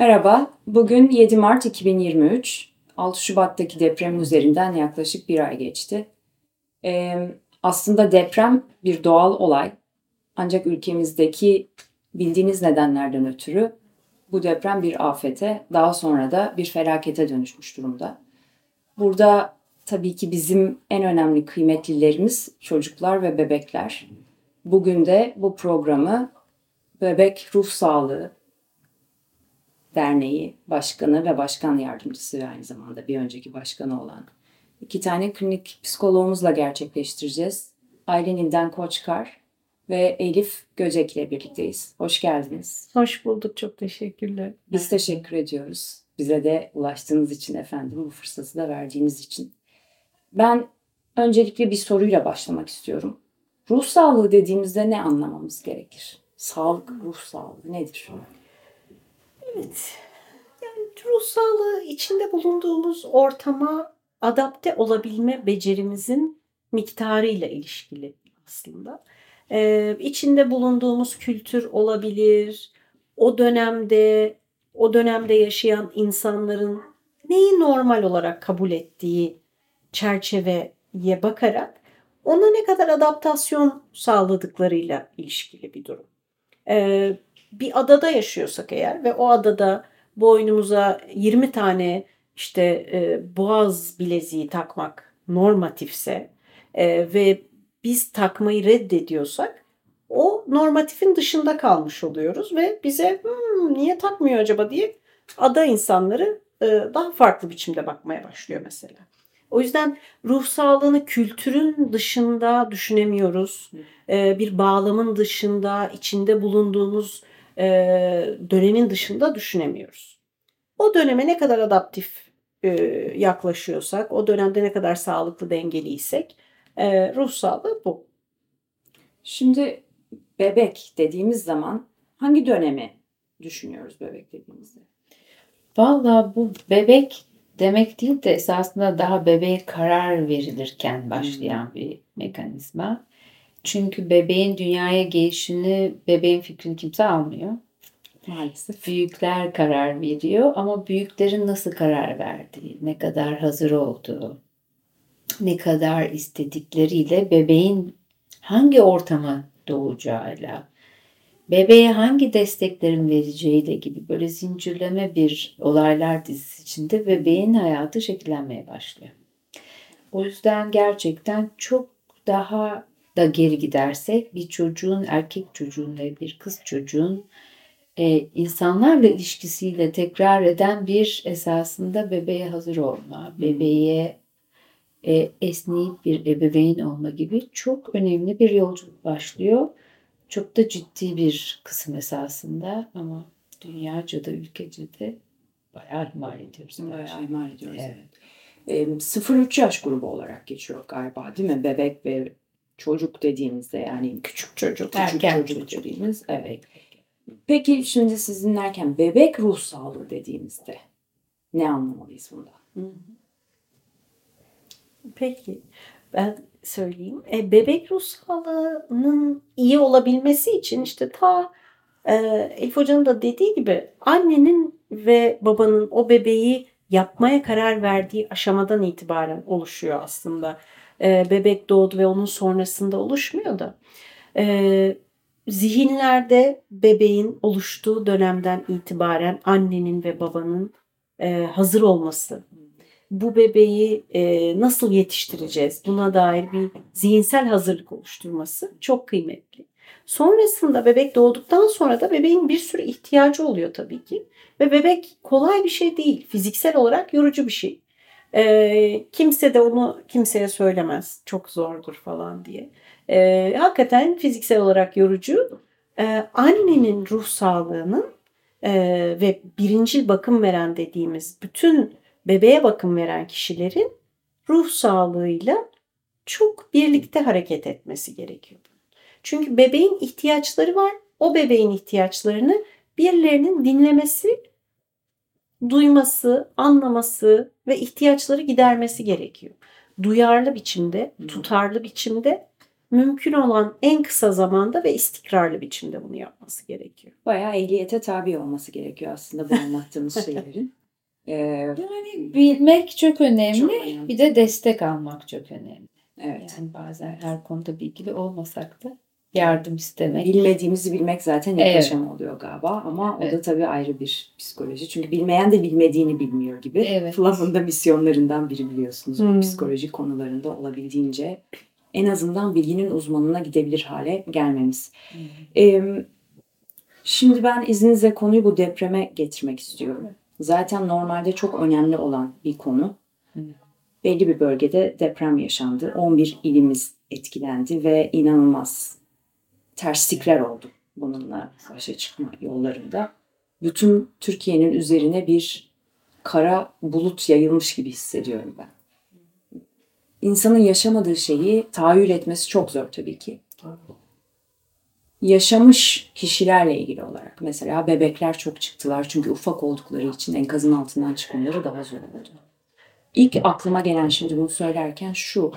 Merhaba, bugün 7 Mart 2023. 6 Şubat'taki deprem üzerinden yaklaşık bir ay geçti. Ee, aslında deprem bir doğal olay. Ancak ülkemizdeki bildiğiniz nedenlerden ötürü bu deprem bir afete, daha sonra da bir felakete dönüşmüş durumda. Burada tabii ki bizim en önemli kıymetlilerimiz çocuklar ve bebekler. Bugün de bu programı Bebek Ruh Sağlığı Derneği Başkanı ve Başkan Yardımcısı ve aynı zamanda bir önceki başkanı olan iki tane klinik psikologumuzla gerçekleştireceğiz. Aylin İlden Koçkar ve Elif Göcek ile birlikteyiz. Hoş geldiniz. Hoş bulduk. Çok teşekkürler. Biz teşekkür ediyoruz. Bize de ulaştığınız için efendim, bu fırsatı da verdiğiniz için. Ben öncelikle bir soruyla başlamak istiyorum. Ruh sağlığı dediğimizde ne anlamamız gerekir? Sağlık, ruh sağlığı nedir? Evet. Yani ruh sağlığı içinde bulunduğumuz ortama adapte olabilme becerimizin miktarıyla ilişkili aslında. Ee, içinde bulunduğumuz kültür olabilir. O dönemde o dönemde yaşayan insanların neyi normal olarak kabul ettiği çerçeveye bakarak ona ne kadar adaptasyon sağladıklarıyla ilişkili bir durum. Ee, bir adada yaşıyorsak eğer ve o adada boynumuza 20 tane işte e, boğaz bileziği takmak normatifse e, ve biz takmayı reddediyorsak o normatifin dışında kalmış oluyoruz ve bize hmm, niye takmıyor acaba diye ada insanları e, daha farklı biçimde bakmaya başlıyor mesela. O yüzden ruh sağlığını kültürün dışında düşünemiyoruz. E, bir bağlamın dışında, içinde bulunduğumuz e, dönemin dışında düşünemiyoruz. O döneme ne kadar adaptif e, yaklaşıyorsak, o dönemde ne kadar sağlıklı dengeliysek e, ruh sağlığı bu. Şimdi bebek dediğimiz zaman hangi dönemi düşünüyoruz bebek dediğimizde? Valla bu bebek demek değil de esasında daha bebeğe karar verilirken başlayan bir mekanizma. Çünkü bebeğin dünyaya gelişini, bebeğin fikrini kimse almıyor. Maalesef. Büyükler karar veriyor ama büyüklerin nasıl karar verdiği, ne kadar hazır olduğu, ne kadar istedikleriyle bebeğin hangi ortama doğacağıyla, bebeğe hangi desteklerin vereceğiyle gibi böyle zincirleme bir olaylar dizisi içinde bebeğin hayatı şekillenmeye başlıyor. O yüzden gerçekten çok daha da geri gidersek bir çocuğun erkek çocuğun ve bir kız çocuğun e, insanlarla ilişkisiyle tekrar eden bir esasında bebeğe hazır olma, bebeğe e, esneyip bir ebeveyn olma gibi çok önemli bir yolculuk başlıyor. Çok da ciddi bir kısım esasında ama dünyaca da ülkece de bayağı ihmal ediyoruz. Bayağı ihmal ediyoruz. Evet. evet. E, 0-3 yaş grubu olarak geçiyor galiba değil mi? Bebek ve çocuk dediğimizde yani küçük çocuk, küçük Erken çocuk, çocuk dediğimiz. Evet. Peki şimdi siz dinlerken bebek ruh sağlığı dediğimizde ne anlamalıyız bundan? Peki ben söyleyeyim. E, bebek ruh sağlığının iyi olabilmesi için işte ta e, Elif Hoca'nın da dediği gibi annenin ve babanın o bebeği yapmaya karar verdiği aşamadan itibaren oluşuyor aslında. E, bebek doğdu ve onun sonrasında oluşmuyor da. E, zihinlerde bebeğin oluştuğu dönemden itibaren annenin ve babanın e, hazır olması, bu bebeği e, nasıl yetiştireceğiz buna dair bir zihinsel hazırlık oluşturması çok kıymetli. Sonrasında bebek doğduktan sonra da bebeğin bir sürü ihtiyacı oluyor tabii ki. Ve bebek kolay bir şey değil. Fiziksel olarak yorucu bir şey. E, kimse de onu kimseye söylemez. Çok zordur falan diye. E, hakikaten fiziksel olarak yorucu. E, annenin ruh sağlığının e, ve birincil bakım veren dediğimiz bütün bebeğe bakım veren kişilerin ruh sağlığıyla çok birlikte hareket etmesi gerekiyor. Çünkü bebeğin ihtiyaçları var. O bebeğin ihtiyaçlarını birilerinin dinlemesi, duyması, anlaması ve ihtiyaçları gidermesi gerekiyor. Duyarlı biçimde, tutarlı biçimde mümkün olan en kısa zamanda ve istikrarlı biçimde bunu yapması gerekiyor. Bayağı ehliyete tabi olması gerekiyor aslında bu anlattığımız şeylerin. Ee, Yani bilmek çok önemli. Çok önemli. Bir de destek almak çok önemli. evet. Yani bazen her konuda bilgili olmasak da yardım istemek. Bilmediğimizi bilmek zaten Evet. yaklaşım oluyor galiba ama o da Evet. tabii ayrı bir psikoloji. Çünkü bilmeyen de bilmediğini bilmiyor gibi. Evet. Fluff'ın da misyonlarından biri biliyorsunuz. Bu Hmm. Psikoloji konularında olabildiğince en azından bilginin uzmanına gidebilir hale gelmemiz. Ee, şimdi ben izninizle konuyu bu depreme getirmek istiyorum. Zaten normalde çok önemli olan bir konu. Hı. Belli bir bölgede deprem yaşandı. 11 ilimiz etkilendi ve inanılmaz terslikler oldu bununla başa çıkma yollarında. Bütün Türkiye'nin üzerine bir kara bulut yayılmış gibi hissediyorum ben. İnsanın yaşamadığı şeyi tahayyül etmesi çok zor tabii ki. Yaşamış kişilerle ilgili olarak mesela bebekler çok çıktılar çünkü ufak oldukları için enkazın altından çıkmaları daha zor oldu. İlk aklıma gelen şimdi bunu söylerken şu.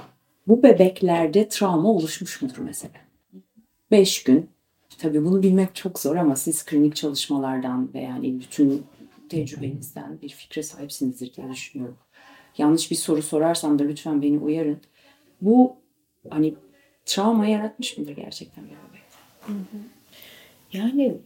Bu bebeklerde travma oluşmuş mudur mesela? Beş gün. Tabii bunu bilmek çok zor ama siz klinik çalışmalardan ve yani bütün tecrübenizden bir fikre sahipsinizdir diye düşünüyorum. Yanlış bir soru sorarsam da lütfen beni uyarın. Bu hani travma yaratmış mıdır gerçekten bir bebek? Yani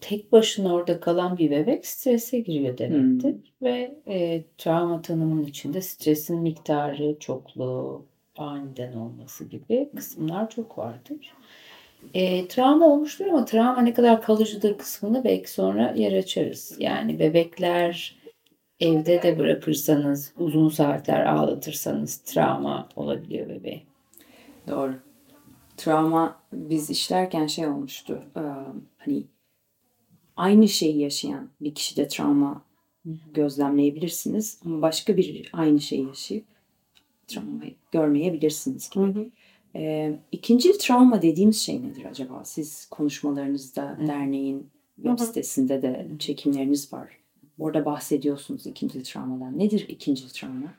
tek başına orada kalan bir bebek strese giriyor demektir. Ve e, travma tanımının içinde stresin miktarı, çokluğu, aniden olması gibi kısımlar çok vardır. E, travma olmuştur ama travma ne kadar kalıcıdır kısmını belki sonra yer açarız. Yani bebekler evde de bırakırsanız, uzun saatler ağlatırsanız travma olabiliyor bebeğe. Doğru. Travma biz işlerken şey olmuştu. e, Hani aynı şeyi yaşayan bir kişide travma gözlemleyebilirsiniz ama başka bir aynı şeyi yaşayıp travmayı görmeyebilirsiniz gibi. E, ikinci travma dediğimiz şey nedir acaba? Siz konuşmalarınızda derneğin web Hı hı. sitesinde de çekimleriniz var. Orada bahsediyorsunuz ikinci travmadan. Nedir ikinci travma?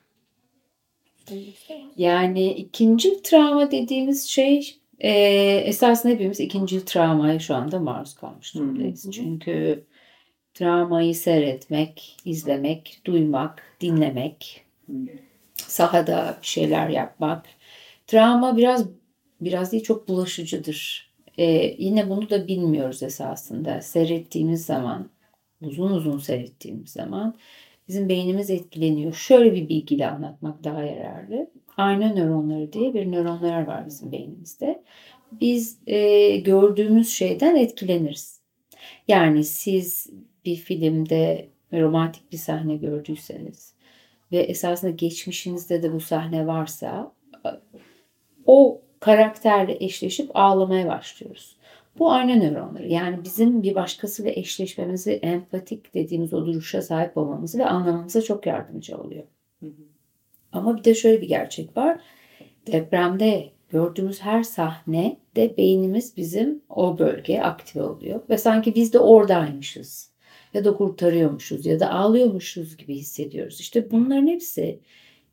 Yani ikinci travma dediğimiz şey e, esasında hepimiz ikinci travmaya şu anda maruz kalmış durumdayız. Hı hı. Çünkü travmayı seyretmek, izlemek, duymak, dinlemek, Hmm. Sahada bir şeyler yapmak. Travma biraz biraz değil çok bulaşıcıdır. E, yine bunu da bilmiyoruz esasında. Seyrettiğimiz zaman, uzun uzun seyrettiğimiz zaman bizim beynimiz etkileniyor. Şöyle bir bilgiyle anlatmak daha yararlı. Ayna nöronları diye bir nöronlar var bizim beynimizde. Biz e, gördüğümüz şeyden etkileniriz. Yani siz bir filmde romantik bir sahne gördüyseniz ve esasında geçmişinizde de bu sahne varsa o karakterle eşleşip ağlamaya başlıyoruz. Bu ayna nöronları yani bizim bir başkasıyla eşleşmemizi, empatik dediğimiz o duruşa sahip olmamızı ve anlamamıza çok yardımcı oluyor. Hı hı. Ama bir de şöyle bir gerçek var. Depremde gördüğümüz her sahne de beynimiz bizim o bölgeye aktive oluyor. Ve sanki biz de oradaymışız. Ya da kurtarıyormuşuz ya da ağlıyormuşuz gibi hissediyoruz. İşte bunların hepsi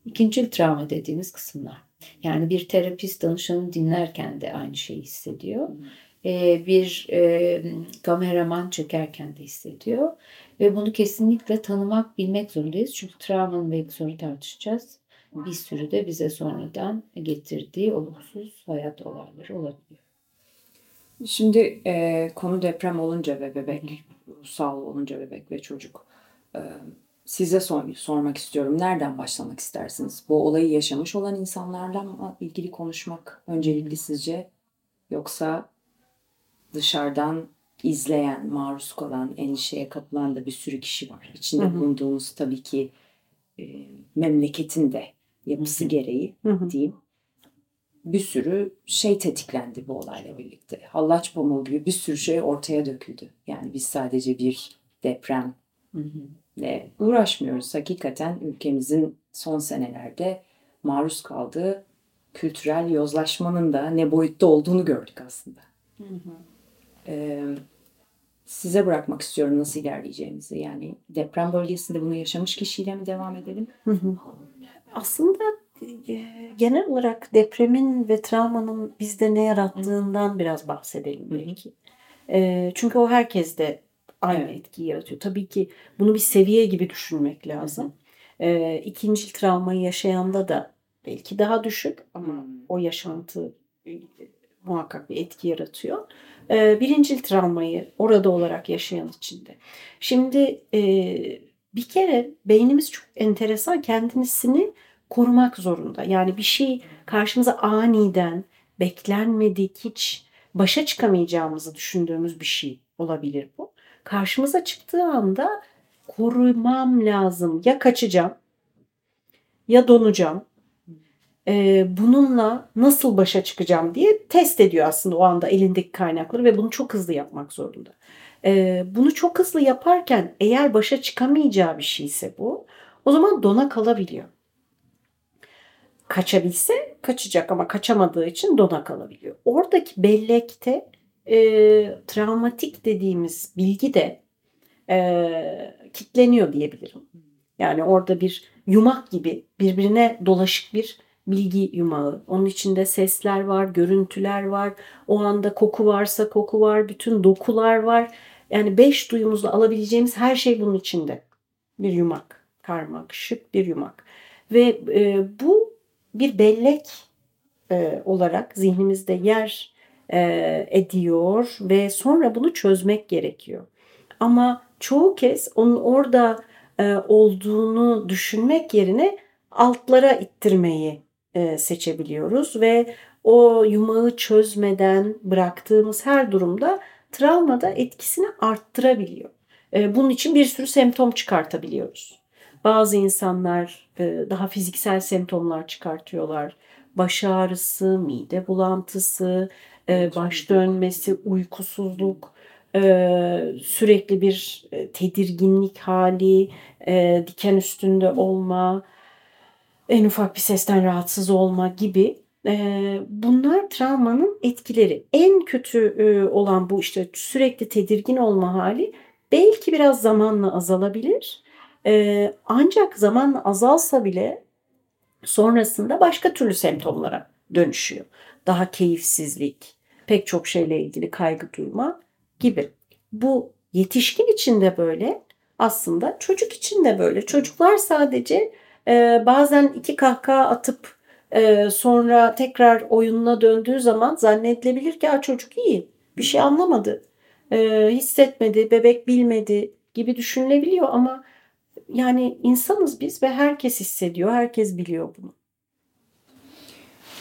ikinci travma dediğimiz kısımlar. Yani bir terapist danışanı dinlerken de aynı şeyi hissediyor. Ee, bir e, kameraman çekerken de hissediyor. Ve bunu kesinlikle tanımak, bilmek zorundayız. Çünkü travmanın belki sonra tartışacağız. Bir sürü de bize sonradan getirdiği olumsuz hayat olayları olabiliyor. Şimdi e, konu deprem olunca ve bebek, ruhsal olunca bebek ve çocuk. e, size sor, sormak istiyorum. Nereden başlamak istersiniz? Bu olayı yaşamış olan insanlarla mı ilgili konuşmak öncelikli sizce? Yoksa dışarıdan izleyen, maruz kalan, endişeye kapılan da bir sürü kişi var. İçinde Hı hı. bulunduğumuz tabii ki e, memleketin de yapısı Hı hı. gereği Hı hı. diyeyim bir sürü şey tetiklendi bu olayla birlikte. Hallaç pamuğu gibi bir sürü şey ortaya döküldü. Yani biz sadece bir depremle uğraşmıyoruz. Hakikaten ülkemizin son senelerde maruz kaldığı kültürel yozlaşmanın da ne boyutta olduğunu gördük aslında. Ee, size bırakmak istiyorum nasıl ilerleyeceğimizi. Yani deprem bölgesinde bunu yaşamış kişiyle mi devam edelim? Hı hı. Aslında genel olarak depremin ve travmanın bizde ne yarattığından biraz bahsedelim belki. E, çünkü o herkeste aynı Evet. etkiyi yaratıyor. Tabii ki bunu bir seviye gibi düşünmek lazım. E, ikincil travmayı yaşayanda da belki daha düşük ama o yaşantı e, muhakkak bir etki yaratıyor. E, birincil travmayı orada olarak yaşayan için de. Şimdi e, bir kere beynimiz çok enteresan kendisini korumak zorunda. Yani bir şey karşımıza aniden beklenmedik hiç başa çıkamayacağımızı düşündüğümüz bir şey olabilir bu. Karşımıza çıktığı anda korumam lazım. Ya kaçacağım ya donacağım. Ee, bununla nasıl başa çıkacağım diye test ediyor aslında o anda elindeki kaynakları ve bunu çok hızlı yapmak zorunda. Ee, bunu çok hızlı yaparken eğer başa çıkamayacağı bir şeyse bu o zaman dona kalabiliyor. Kaçabilse kaçacak ama kaçamadığı için dona kalabiliyor. Oradaki bellekte e, travmatik dediğimiz bilgi de e, kitleniyor diyebilirim. Yani orada bir yumak gibi birbirine dolaşık bir bilgi yumağı. Onun içinde sesler var, görüntüler var. O anda koku varsa koku var, bütün dokular var. Yani beş duyumuzla alabileceğimiz her şey bunun içinde. Bir yumak, karmak, şık bir yumak. Ve e, bu bir bellek e, olarak zihnimizde yer e, ediyor ve sonra bunu çözmek gerekiyor. Ama çoğu kez onun orada e, olduğunu düşünmek yerine altlara ittirmeyi e, seçebiliyoruz ve o yumağı çözmeden bıraktığımız her durumda travmada etkisini arttırabiliyor. E, bunun için bir sürü semptom çıkartabiliyoruz. Bazı insanlar e, daha fiziksel semptomlar çıkartıyorlar. Baş ağrısı, mide bulantısı, e, baş dönmesi, uykusuzluk, e, sürekli bir tedirginlik hali, diken üstünde olma, en ufak bir sesten rahatsız olma gibi bunlar travmanın etkileri. En kötü olan bu işte sürekli tedirgin olma hali belki biraz zamanla azalabilir. E, ancak zamanla azalsa bile sonrasında başka türlü semptomlara dönüşüyor. Daha keyifsizlik, pek çok şeyle ilgili kaygı duyma gibi. Bu yetişkin için de böyle, aslında çocuk için de böyle. Çocuklar sadece e, bazen iki kahkaha atıp e, sonra tekrar oyununa döndüğü zaman zannedilebilir ki "Aa, çocuk iyi, bir şey anlamadı, e, hissetmedi, bebek bilmedi gibi düşünülebiliyor ama yani insanız biz ve herkes hissediyor, herkes biliyor bunu.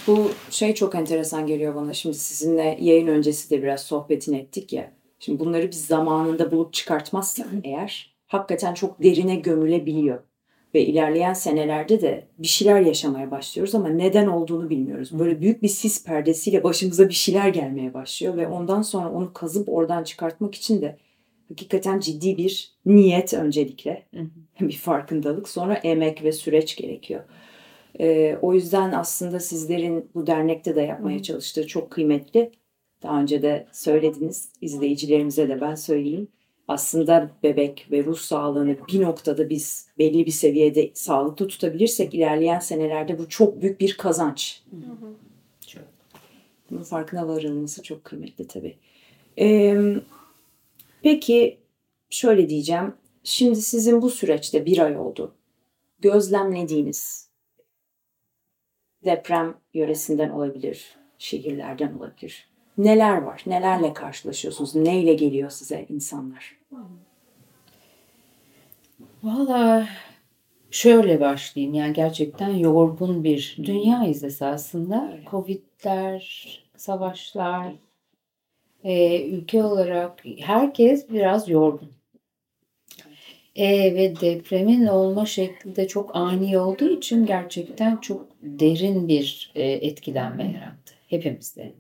Bu şey çok enteresan geliyor bana. Şimdi sizinle yayın öncesi de biraz sohbetini ettik ya. Şimdi bunları biz zamanında bulup çıkartmazsak eğer hakikaten çok derine gömülebiliyor. Ve ilerleyen senelerde de bir şeyler yaşamaya başlıyoruz ama neden olduğunu bilmiyoruz. Böyle büyük bir sis perdesiyle başımıza bir şeyler gelmeye başlıyor ve ondan sonra onu kazıp oradan çıkartmak için de hakikaten ciddi bir niyet öncelikle. Bir farkındalık sonra emek ve süreç gerekiyor. Ee, o yüzden aslında sizlerin bu dernekte de yapmaya çalıştığı çok kıymetli. Daha önce de söylediniz, izleyicilerimize de ben söyleyeyim. Aslında bebek ve ruh sağlığını bir noktada biz belli bir seviyede sağlıklı tutabilirsek ilerleyen senelerde bu çok büyük bir kazanç. Bunun farkına varılması çok kıymetli tabii. Ee, peki şöyle diyeceğim. Şimdi sizin bu süreçte bir ay oldu. Gözlemlediğiniz deprem yöresinden olabilir, şehirlerden olabilir. Neler var? Nelerle karşılaşıyorsunuz? Neyle geliyor size insanlar? Valla şöyle başlayayım. Yani gerçekten yorgun bir dünyayız esasında. Öyle. Covid'ler, savaşlar, e, ülke olarak herkes biraz yorgun. E, ve depremin olma şekli de çok ani olduğu için gerçekten çok derin bir e, etkilenme yarattı hepimizde.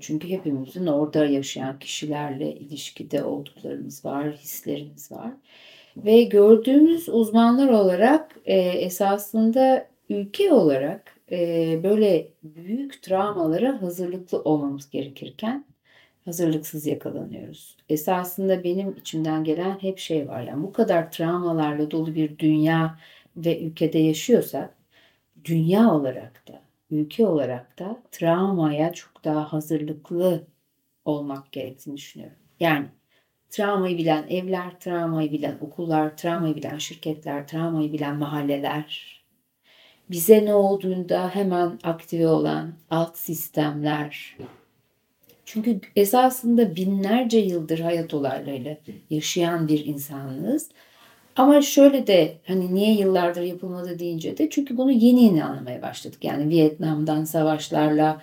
Çünkü hepimizin orada yaşayan kişilerle ilişkide olduklarımız var, hislerimiz var. Ve gördüğümüz uzmanlar olarak e, esasında ülke olarak e, böyle büyük travmalara hazırlıklı olmamız gerekirken hazırlıksız yakalanıyoruz. Esasında benim içimden gelen hep şey var. Yani bu kadar travmalarla dolu bir dünya ve ülkede yaşıyorsak dünya olarak da, ülke olarak da travmaya çok daha hazırlıklı olmak gerektiğini düşünüyorum. Yani travmayı bilen evler, travmayı bilen okullar, travmayı bilen şirketler, travmayı bilen mahalleler, bize ne olduğunda hemen aktive olan alt sistemler. Çünkü esasında binlerce yıldır hayat olaylarıyla yaşayan bir insanız. Ama şöyle de hani niye yıllardır yapılmadı deyince de çünkü bunu yeni yeni anlamaya başladık. Yani Vietnam'dan savaşlarla,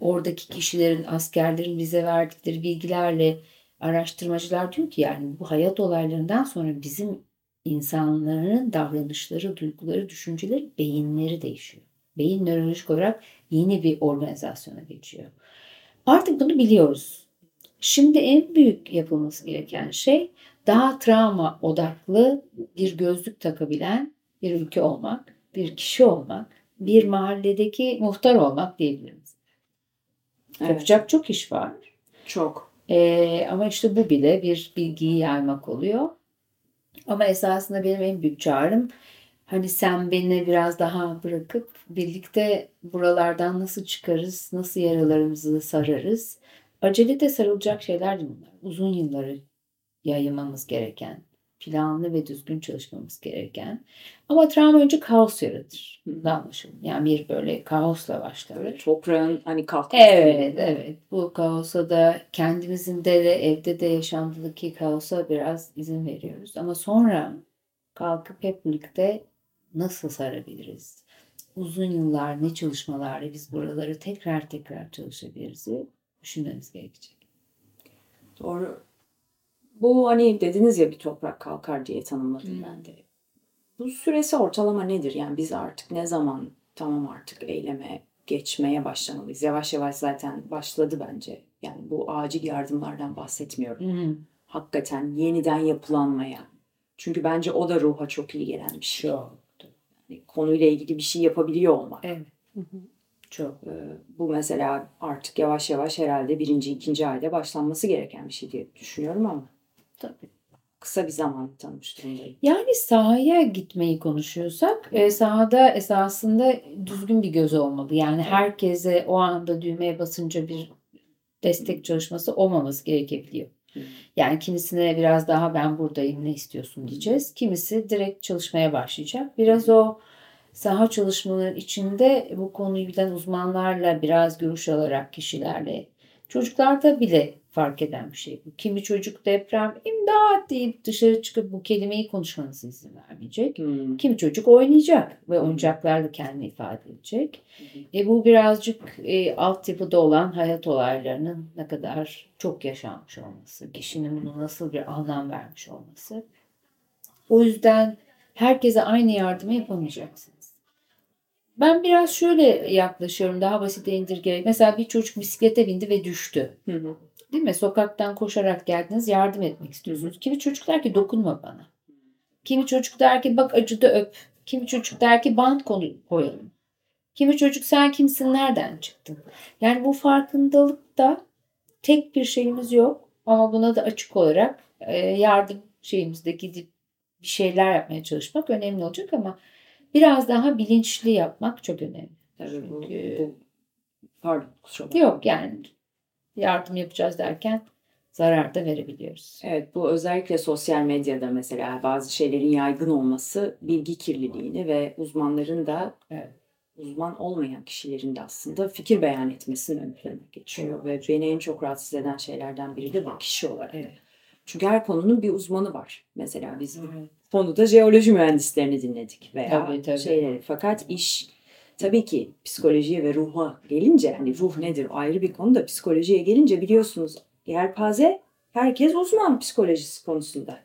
oradaki kişilerin, askerlerin bize verdikleri bilgilerle araştırmacılar diyor ki yani bu hayat olaylarından sonra bizim insanların davranışları, duyguları, düşünceleri, beyinleri değişiyor. Beyin nörolojik olarak yeni bir organizasyona geçiyor. Artık bunu biliyoruz. Şimdi en büyük yapılması gereken şey daha travma odaklı bir gözlük takabilen bir ülke olmak, bir kişi olmak, bir mahalledeki muhtar olmak diyebiliriz. Evet. Yapacak çok iş var. Çok. Ee, ama işte bu bile bir bilgiyi yaymak oluyor. Ama esasında benim en büyük çağrım hani sen beni biraz daha bırakıp birlikte buralardan nasıl çıkarız, nasıl yaralarımızı sararız. Acele de sarılacak şeyler bunlar. Uzun yılları yayılmamız gereken, planlı ve düzgün çalışmamız gereken. Ama travma önce kaos yaratır. Hı. Anlaşılın. Yani bir böyle kaosla başlar. Evet, toprağın hani kalkması. Evet, evet. Bu kaosa da kendimizin de, de evde de yaşamdaki kaosa biraz izin veriyoruz. Ama sonra kalkıp hep birlikte nasıl sarabiliriz? Uzun yıllar ne çalışmalarla biz buraları tekrar tekrar çalışabiliriz düşünmemiz gerekecek. Doğru. Bu hani dediniz ya bir toprak kalkar diye tanımladım hmm. ben de. Bu süresi ortalama nedir? Yani biz artık ne zaman tamam artık eyleme geçmeye başlamalıyız. Yavaş yavaş zaten başladı bence. Yani bu acil yardımlardan bahsetmiyorum. Hmm. Hakikaten yeniden yapılanmaya. Çünkü bence o da ruha çok iyi gelen bir şey. Çok. Yani konuyla ilgili bir şey yapabiliyor olmak. Evet. Hı hı. Çok. Ee, bu mesela artık yavaş yavaş herhalde birinci, ikinci ayda başlanması gereken bir şey diye düşünüyorum ama. Tabii. Kısa bir zaman tanımış durumdayım. Yani sahaya gitmeyi konuşuyorsak e, sahada esasında düzgün bir göz olmalı. Yani herkese o anda düğmeye basınca bir destek çalışması olmaması gerekebiliyor. Yani kimisine biraz daha ben buradayım ne istiyorsun diyeceğiz. Kimisi direkt çalışmaya başlayacak. Biraz o saha çalışmaların içinde bu konuyu bilen uzmanlarla biraz görüş alarak kişilerle çocuklarda bile fark eden bir şey bu. Kimi çocuk deprem imdat deyip dışarı çıkıp bu kelimeyi konuşmanızı izin vermeyecek. Hmm. Kimi çocuk oynayacak ve oyuncaklarla kendini ifade edecek. Hmm. E bu birazcık e, altyapıda olan hayat olaylarının ne kadar çok yaşanmış olması, kişinin bunu nasıl bir anlam vermiş olması. O yüzden herkese aynı yardımı yapamayacaksınız. Ben biraz şöyle yaklaşıyorum daha basite indirgerek. Mesela bir çocuk bisiklete bindi ve düştü. Hı hı. Değil mi? Sokaktan koşarak geldiniz yardım etmek istiyorsunuz. Kimi çocuk der ki dokunma bana. Kimi çocuk der ki bak acıdı öp. Kimi çocuk der ki bant koyalım. Kimi çocuk sen kimsin nereden çıktın? Yani bu farkındalıkta tek bir şeyimiz yok ama buna da açık olarak yardım şeyimizde gidip bir şeyler yapmaya çalışmak önemli olacak ama biraz daha bilinçli yapmak çok önemli. Tabii bu, bu pardon kusura Yok yani yardım yapacağız derken zarar da verebiliyoruz. Evet bu özellikle sosyal medyada mesela bazı şeylerin yaygın olması bilgi kirliliğini ve uzmanların da evet. uzman olmayan kişilerin de aslında fikir beyan etmesini ön plana geçiyor. Ve beni en çok rahatsız eden şeylerden biri de bu kişi olarak. Evet. Çünkü her konunun bir uzmanı var. Mesela biz evet. Konuda jeoloji mühendislerini dinledik veya tabii, tabii. şeyleri. Fakat iş Tabii ki psikolojiye ve ruha gelince hani ruh nedir ayrı bir konu da psikolojiye gelince biliyorsunuz yelpaze herkes uzman psikolojisi konusunda.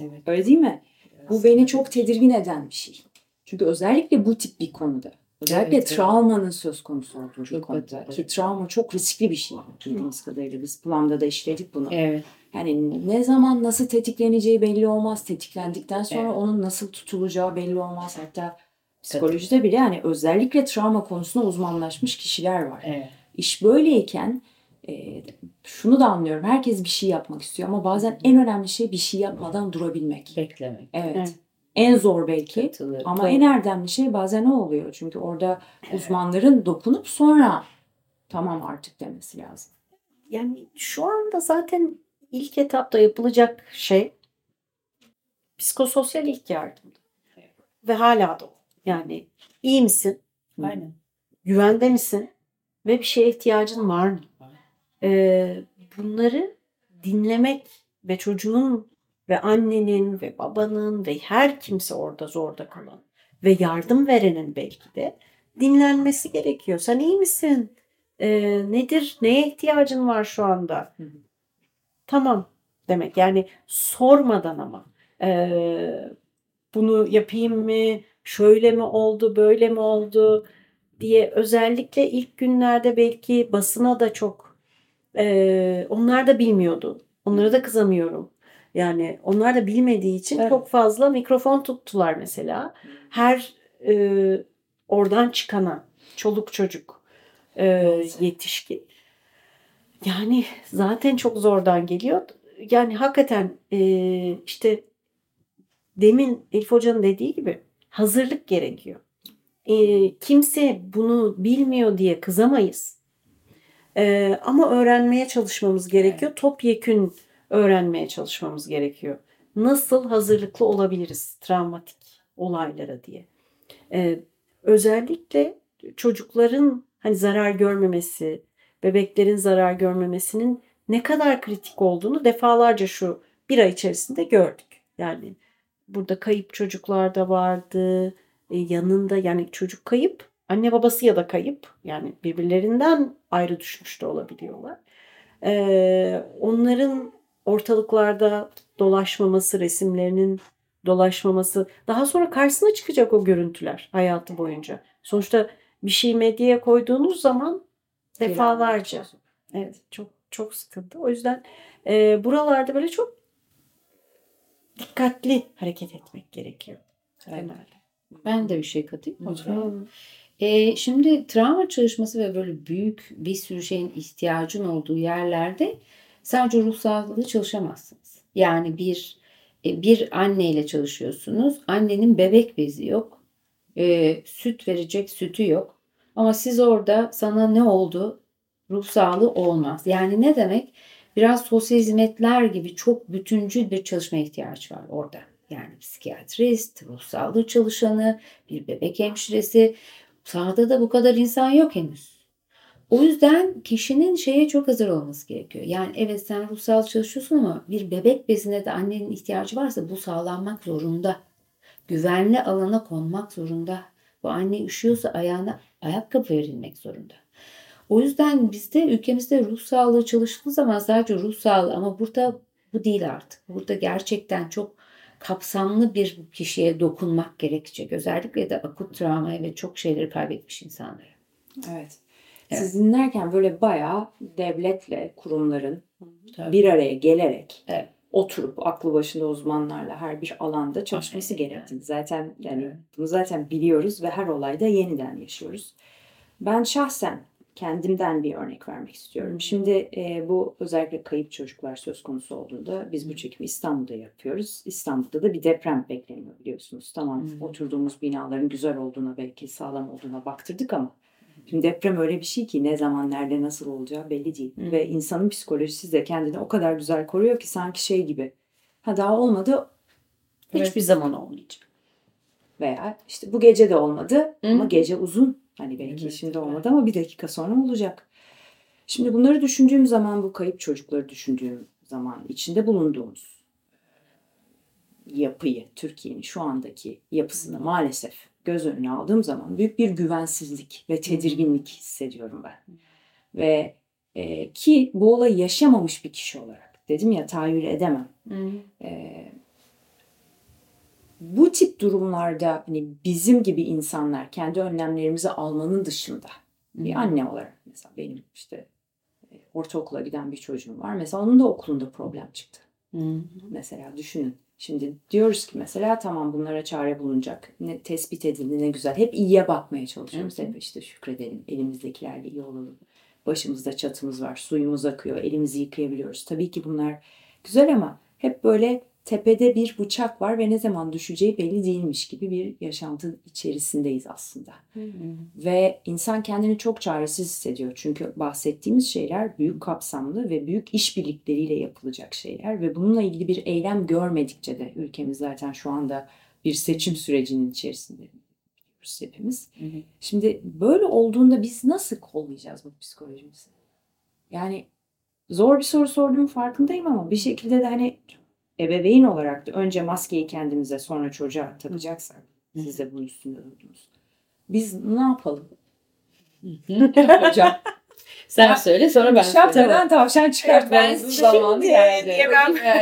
Evet. Öyle değil mi? Biraz bu beni çok tedirgin eden bir şey. Çünkü özellikle bu tip bir konuda. Özellikle evet, travmanın evet. söz konusu olduğu bir konuda. Evet. Ki travma çok riskli bir şey. Bildiğimiz kadarıyla biz planda da işledik bunu. Evet. Yani ne zaman nasıl tetikleneceği belli olmaz. Tetiklendikten sonra evet. onun nasıl tutulacağı belli olmaz. Hatta Psikolojide bile yani özellikle travma konusunda uzmanlaşmış kişiler var. Evet. İş böyleyken e, şunu da anlıyorum. Herkes bir şey yapmak istiyor ama bazen en önemli şey bir şey yapmadan durabilmek. Beklemek. Evet. evet. En zor belki. Katılıyorum. Ama Doğru. en erdemli şey bazen o oluyor. Çünkü orada uzmanların dokunup sonra tamam artık demesi lazım. Yani şu anda zaten ilk etapta yapılacak şey psikososyal ilk yardım. Ve hala da o. Yani iyi misin? Aynen. Güvende misin? Ve bir şeye ihtiyacın var mı? Ee, bunları dinlemek ve çocuğun ve annenin ve babanın ve her kimse orada zorda kalan ve yardım verenin belki de dinlenmesi gerekiyor. Sen iyi misin? Ee, nedir? Neye ihtiyacın var şu anda? Hı hı. Tamam demek. Yani sormadan ama ee, bunu yapayım mı? Şöyle mi oldu? Böyle mi oldu? diye özellikle ilk günlerde belki basına da çok ee, onlar da bilmiyordu. Onlara da kızamıyorum. Yani onlar da bilmediği için Evet. çok fazla mikrofon tuttular mesela. Her e, oradan çıkana çoluk çocuk e, yetişkin. Yani zaten çok zordan geliyor. Yani hakikaten e, işte demin Elif Hoca'nın dediği gibi hazırlık gerekiyor. E, kimse bunu bilmiyor diye kızamayız. E, ama öğrenmeye çalışmamız gerekiyor. Topyekün öğrenmeye çalışmamız gerekiyor. Nasıl hazırlıklı olabiliriz travmatik olaylara diye. E, özellikle çocukların hani zarar görmemesi, bebeklerin zarar görmemesinin ne kadar kritik olduğunu defalarca şu bir ay içerisinde gördük. Yani burada kayıp çocuklar da vardı. E, yanında yani çocuk kayıp, anne babası ya da kayıp. Yani birbirlerinden ayrı düşmüş de olabiliyorlar. E, onların ortalıklarda dolaşmaması, resimlerinin dolaşmaması, daha sonra karşısına çıkacak o görüntüler hayatı boyunca. Sonuçta bir şey medyaya koyduğunuz zaman defalarca. Evet çok çok sıkıntı. O yüzden e, buralarda böyle çok dikkatli hareket etmek gerekiyor. Evet. Temelde. Ben de bir şey katayım hocam. Ee, şimdi travma çalışması ve böyle büyük bir sürü şeyin ihtiyacın olduğu yerlerde sadece ruh çalışamazsınız. Yani bir e, bir anneyle çalışıyorsunuz. Annenin bebek bezi yok. Ee, süt verecek sütü yok. Ama siz orada sana ne oldu? Ruh sağlığı olmaz. Yani ne demek? Biraz sosyal hizmetler gibi çok bütüncül bir çalışma ihtiyaç var orada. Yani psikiyatrist, ruh sağlığı çalışanı, bir bebek hemşiresi. Sahada da bu kadar insan yok henüz. O yüzden kişinin şeye çok hazır olması gerekiyor. Yani evet sen ruh sağlığı çalışıyorsun ama bir bebek bezine de annenin ihtiyacı varsa bu sağlanmak zorunda. Güvenli alana konmak zorunda. Bu anne üşüyorsa ayağına ayakkabı verilmek zorunda. O yüzden bizde ülkemizde ruh sağlığı çalıştığı zaman sadece ruh sağlığı ama burada bu değil artık. Burada gerçekten çok kapsamlı bir kişiye dokunmak gerekecek. Özellikle de akut travmaya ve çok şeyleri kaybetmiş insanlara. Evet. Evet. Siz dinlerken böyle bayağı devletle kurumların Tabii. bir araya gelerek Evet. oturup aklı başında uzmanlarla her bir alanda çalışması gerektiğini zaten yani Evet. bunu zaten biliyoruz ve her olayda yeniden yaşıyoruz. Ben şahsen kendimden bir örnek vermek istiyorum. Şimdi e, bu özellikle kayıp çocuklar söz konusu olduğunda biz bu çekimi İstanbul'da yapıyoruz. İstanbul'da da bir deprem bekleniyor biliyorsunuz. Tamam Hı. oturduğumuz binaların güzel olduğuna belki sağlam olduğuna baktırdık ama Şimdi deprem öyle bir şey ki ne zaman nerede nasıl olacağı belli değil. Hı. Ve insanın psikolojisi de kendini o kadar güzel koruyor ki sanki şey gibi. Ha daha olmadı Hiçbir zaman olmayacak. veya işte bu gece de olmadı Hı. ama gece uzun. Hani belki Evet, şimdi evet. olmadı ama bir dakika sonra olacak. Şimdi bunları düşündüğüm zaman bu kayıp çocukları düşündüğüm zaman içinde bulunduğumuz yapıyı, Türkiye'nin şu andaki yapısını maalesef göz önüne aldığım zaman büyük bir güvensizlik ve tedirginlik hissediyorum ben. Ve e, ki bu olayı yaşamamış bir kişi olarak dedim ya tahayyül edemem. E, bu tip durumlarda hani bizim gibi insanlar kendi önlemlerimizi almanın dışında bir anne olarak mesela benim işte e, ortaokula giden bir çocuğum var. Mesela onun da okulunda problem çıktı. Mesela düşünün. Şimdi diyoruz ki mesela tamam bunlara çare bulunacak. Ne tespit edildi ne güzel. Hep iyiye bakmaya çalışıyoruz. Hı hı. Hep işte şükredelim. Elimizdekilerle iyi olalım. Başımızda çatımız var. Suyumuz akıyor. Elimizi yıkayabiliyoruz. Tabii ki bunlar güzel ama hep böyle tepede bir bıçak var ve ne zaman düşeceği belli değilmiş gibi bir yaşantı içerisindeyiz aslında. Ve insan kendini çok çaresiz hissediyor. Çünkü bahsettiğimiz şeyler büyük kapsamlı ve büyük işbirlikleriyle yapılacak şeyler. Ve bununla ilgili bir eylem görmedikçe de ülkemiz zaten şu anda bir seçim sürecinin içerisinde biliyoruz hepimiz. Şimdi böyle olduğunda biz nasıl kollayacağız bu psikolojimizi? Yani zor bir soru sorduğum farkındayım ama bir şekilde de hani ebeveyn olarak da önce maskeyi kendimize sonra çocuğa takacaksak siz de bunun üstünde durdunuz. Biz ne yapalım? Hocam. Sen söyle sonra ben söyleyeyim. Şapkadan tavşan çıkartmanızın Ben zamanı şimdi geldi.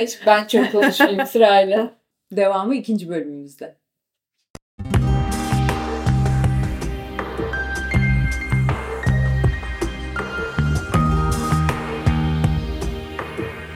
hiç- Ben çok konuşmayayım sırayla. Devamı ikinci bölümümüzde.